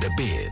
the bid.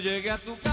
Llegué a tu.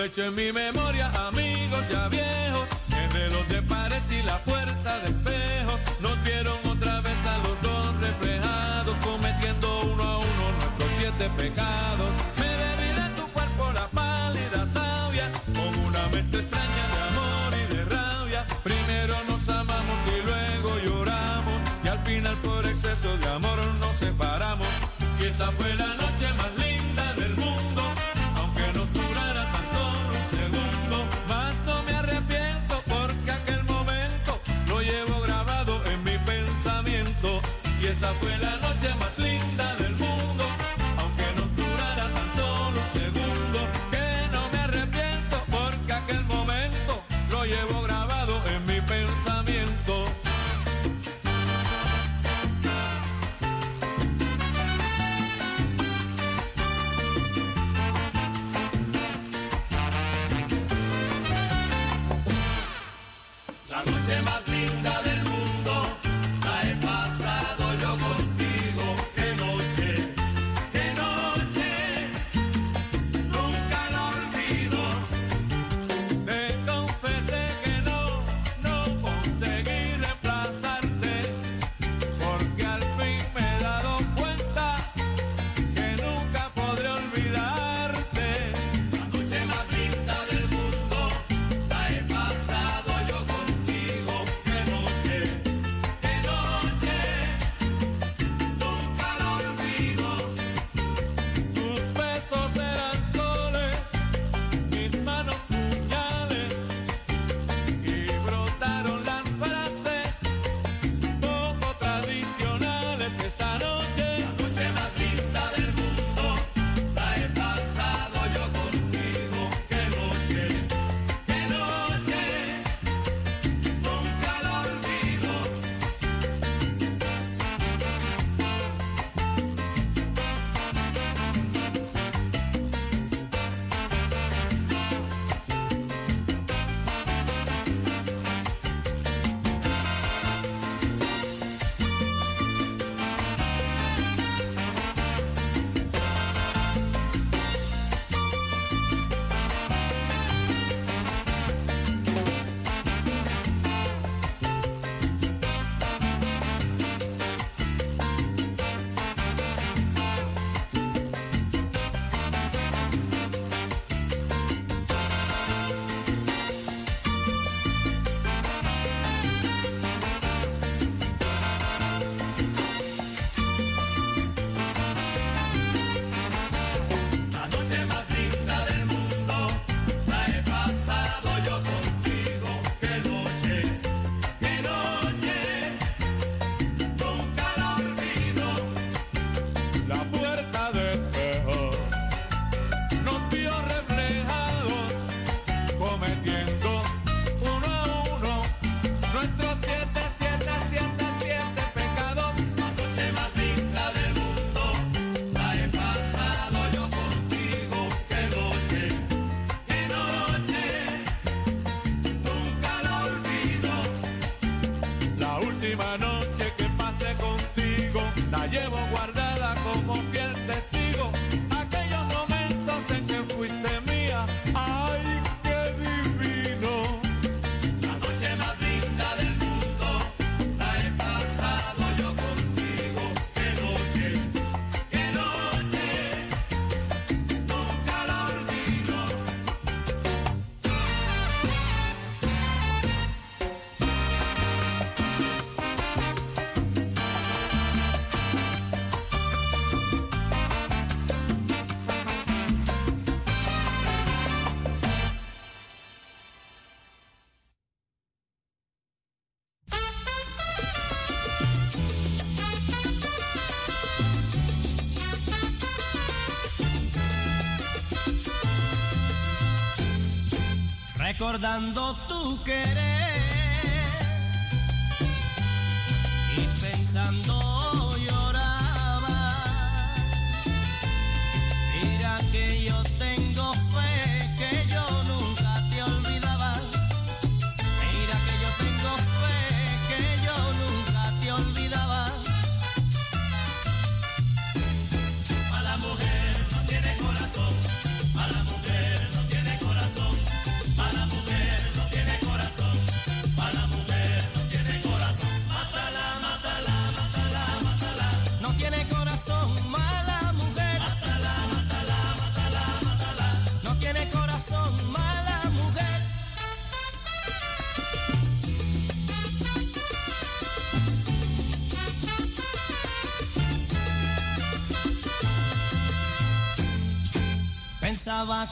lo hecho en mi memoria, amigos ya viejos. El reloj de pared y la puerta de espejos nos vieron otra vez a los dos reflejados, cometiendo uno a uno nuestros siete pecados. Me bebí de tu cuerpo la pálida savia, con una mente extraña de amor y de rabia. Primero nos amamos y luego lloramos, y al final por exceso de amor nos separamos. Y esa fue la llevo recordando tu querer.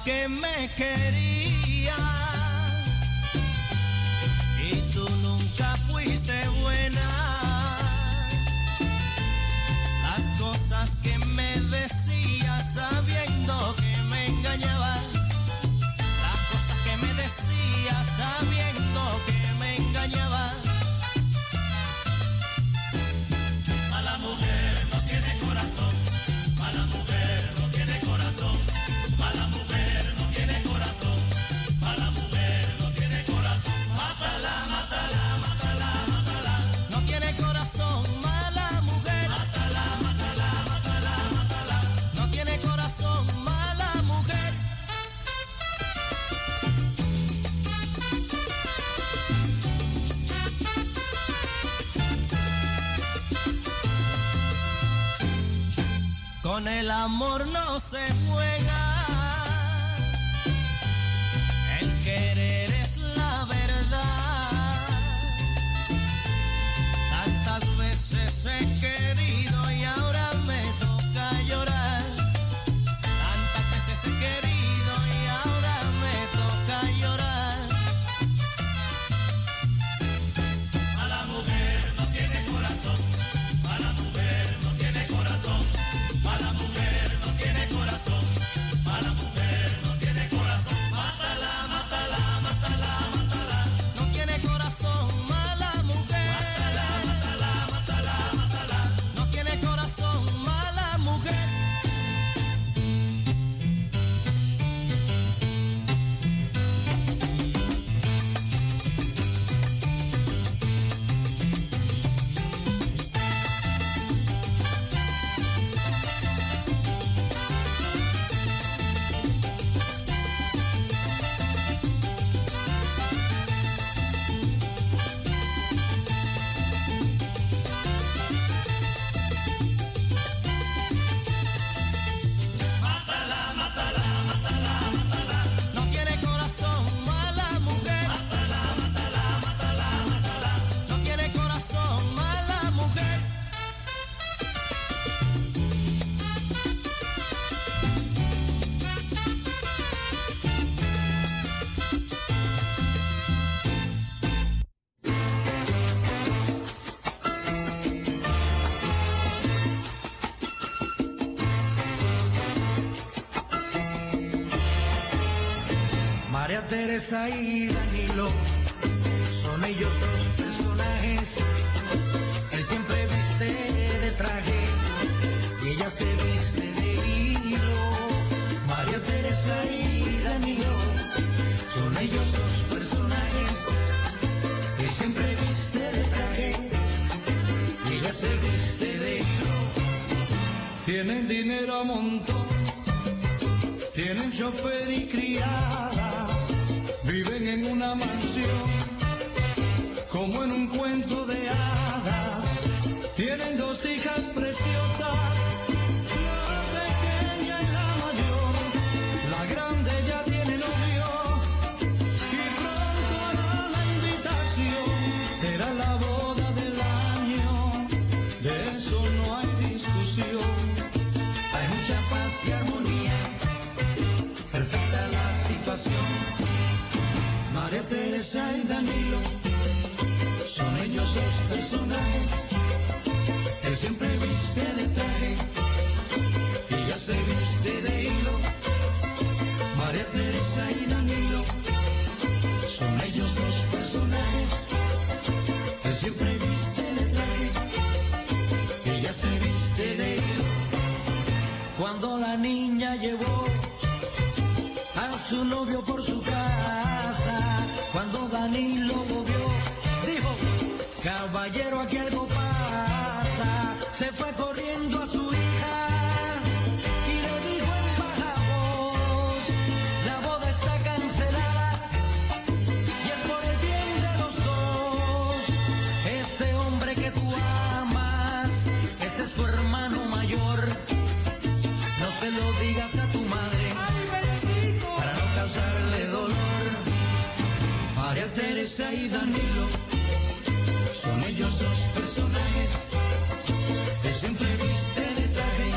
que me quería. amor no se muere. Teresa y Danilo son ellos los personajes. Él siempre viste de traje y ella se viste de hilo. María Teresa y Danilo son ellos dos personajes. que siempre viste de traje y ella se viste de hilo. Tienen dinero a montón, tienen chofer y criado viven en una mansión, como en un cuento de hadas. Tienen dos hijas Teresa y Danilo son ellos los personajes que siempre viste de traje y ya se viste de hilo. María Teresa y Danilo son ellos los personajes que siempre viste de traje y ya se viste de hilo. Cuando la niña llevó a su novio Luisa y Danilo son ellos dos personajes que siempre viste de traje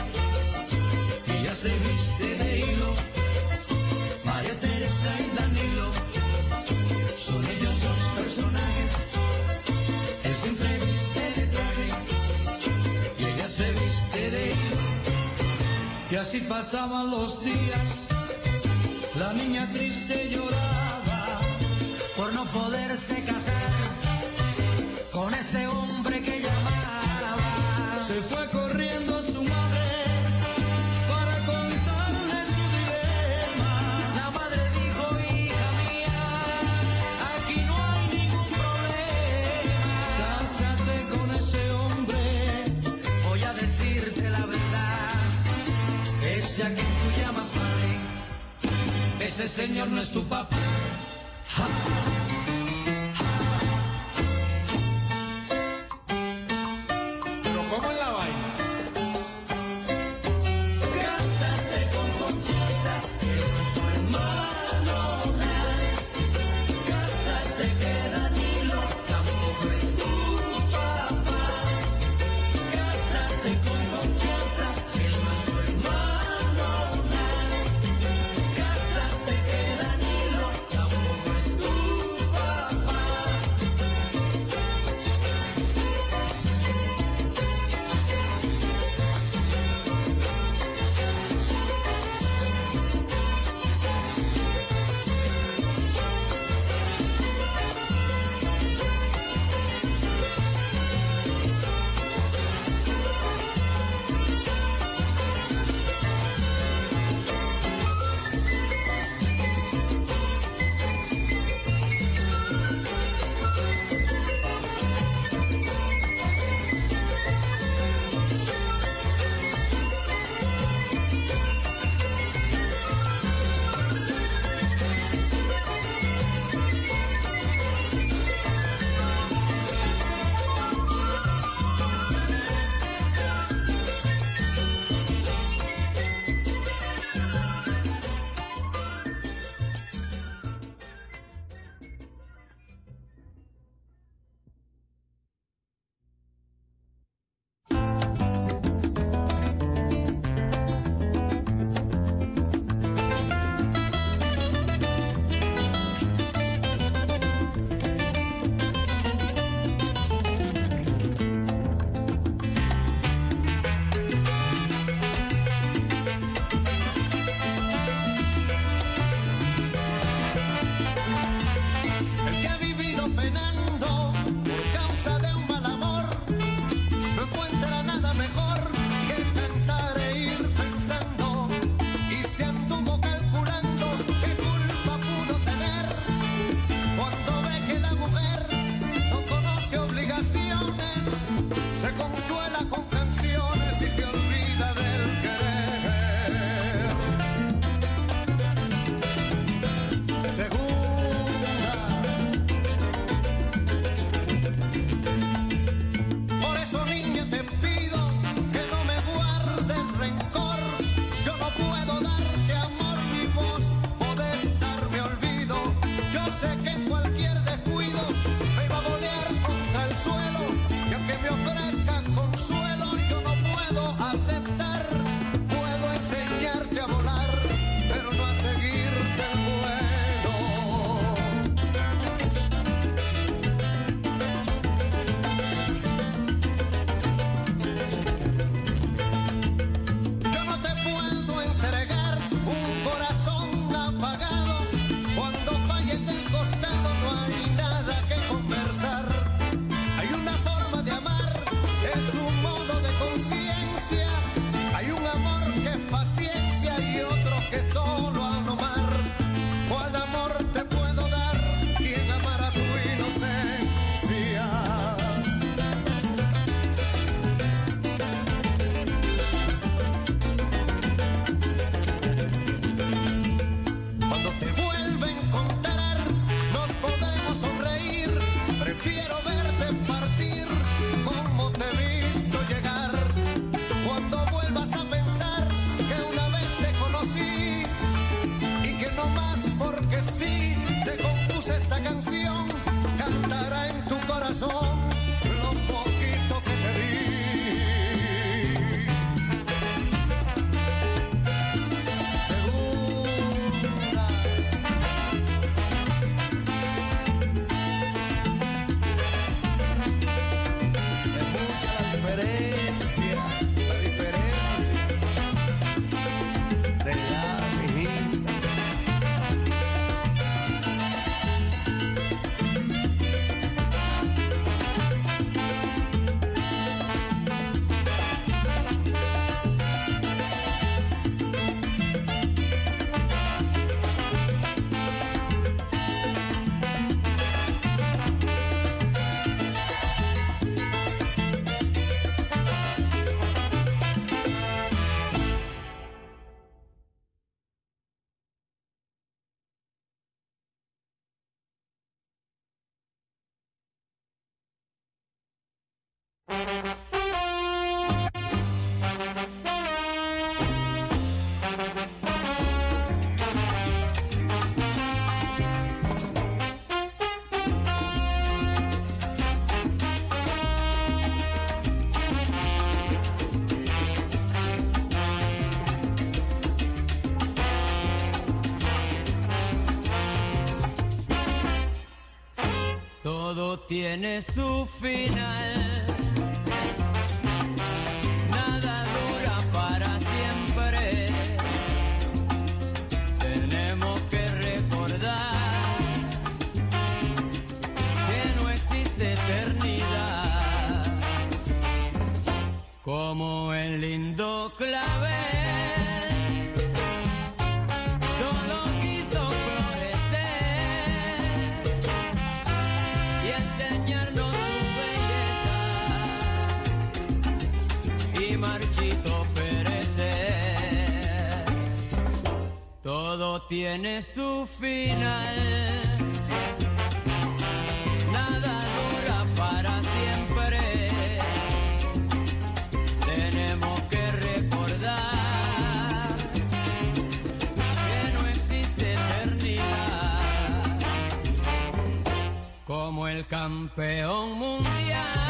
y ya se viste de hilo. María Teresa y Danilo son ellos dos personajes. Él siempre viste de traje y ella se viste de hilo. Y así pasaban los días ese a quien tú llamas padre, ese señor no es tu papá. Todo tiene su final. Nada dura para siempre. Tenemos que recordar que no existe eternidad. Como el lindo tiene su final. Nada dura para siempre. Tenemos que recordar que no existe eternidad. Como el campeón mundial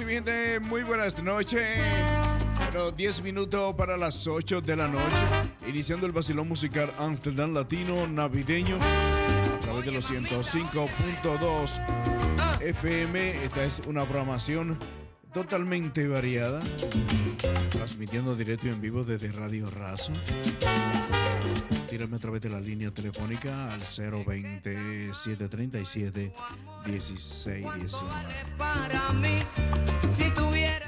amigos muy buenas noches. Bueno, 10 minutos para las 8 de la noche. Iniciando el vacilón musical Amsterdam Latino Navideño a través de los 105.2 FM. Esta es una programación totalmente variada, transmitiendo directo y en vivo desde Radio Razo. Tírame a través de la línea telefónica al 020 737 1619.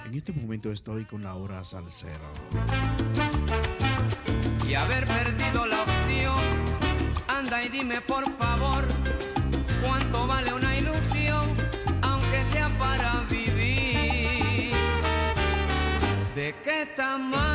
En este momento estoy con la hora salsero. Y haber perdido la opción, anda y dime por favor. de qué tamaño?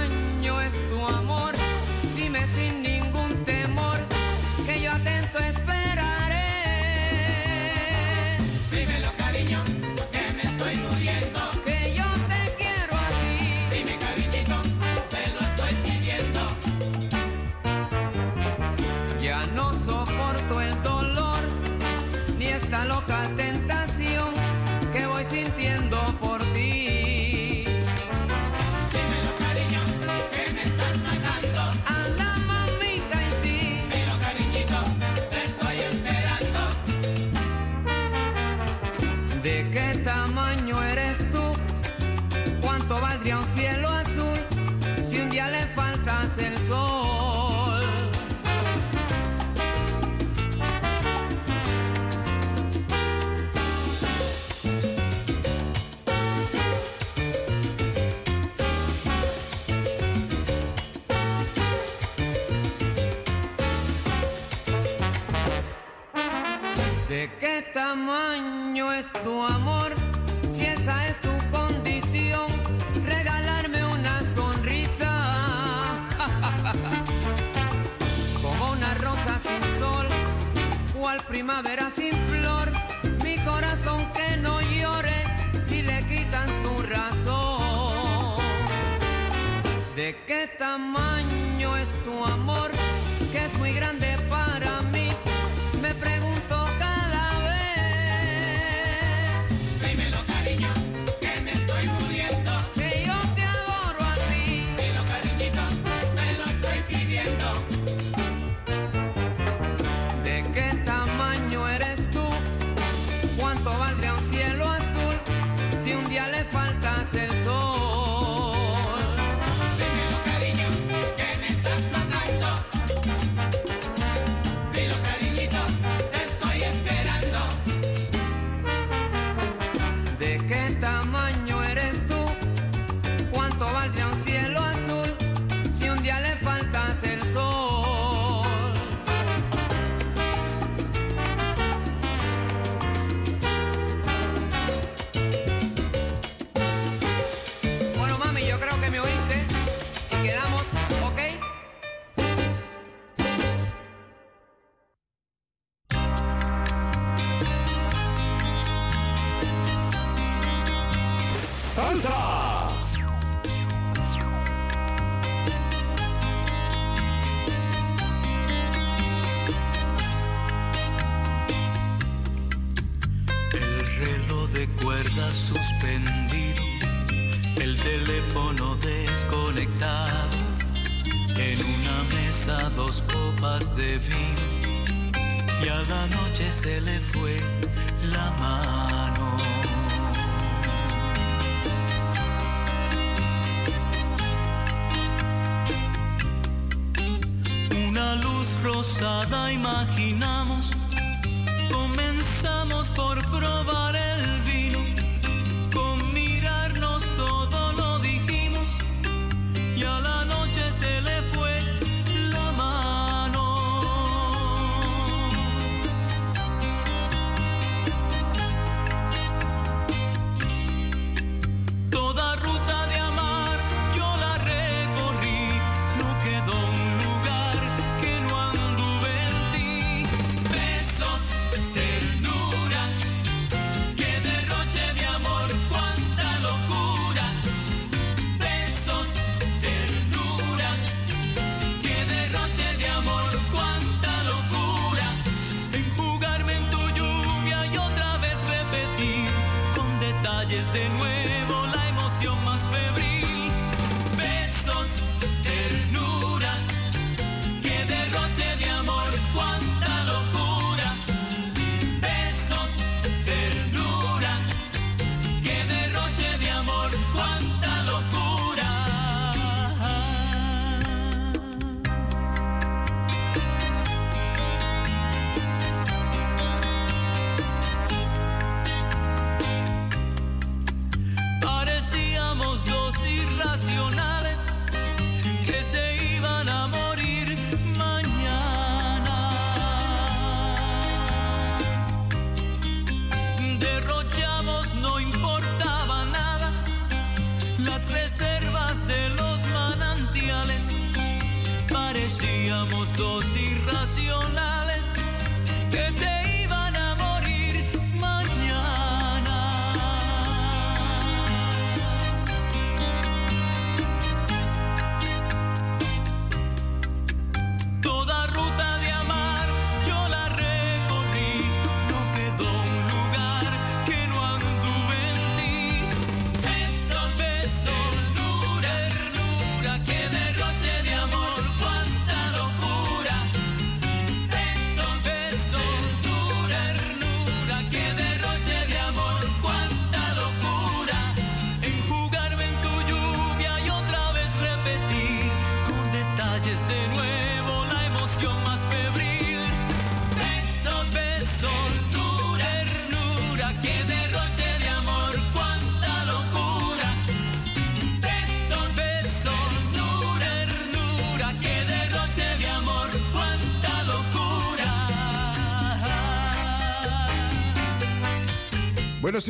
tendría un cielo azul si un día le faltas el sol. ¿De qué tamaño es tu amor? tu amor.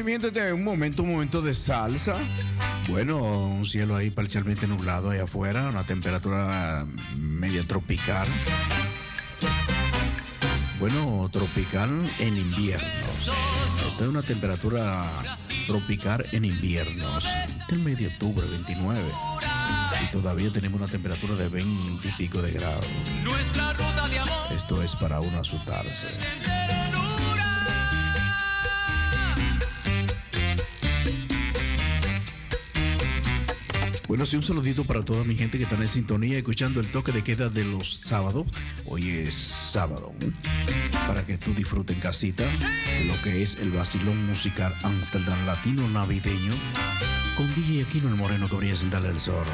Miéntete un momento, un momento de salsa. Bueno, un cielo ahí parcialmente nublado ahí afuera, una temperatura media tropical. Bueno, tropical en invierno. Esta es una temperatura tropical en inviernos. El medio octubre, 29. Y todavía tenemos una temperatura de 20 y pico de grados. Esto es para uno asustarse. Bueno, sí, un saludito para toda mi gente que está en sintonía escuchando el toque de queda de los sábados. Hoy es sábado. Para que tú disfrutes en casita lo que es el vacilón musical Amsterdam Latino Navideño con DJ Aquino el Moreno que brilla sin darle el sol.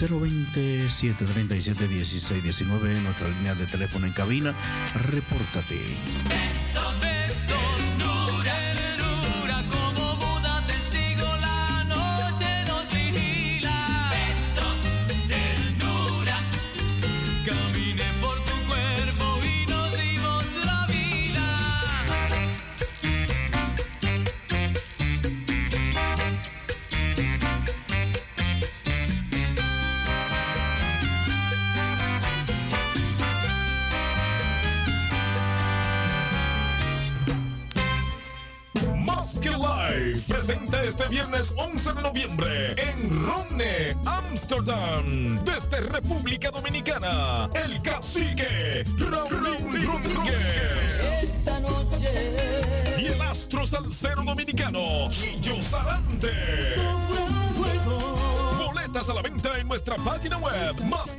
020 737 1619 nuestra línea de teléfono en cabina. Repórtate. Desde República Dominicana, el cacique Raúl Rodríguez. Esta noche Y el astro salsero dominicano, Gillo Sarante. Boletas a la venta en nuestra página web, 11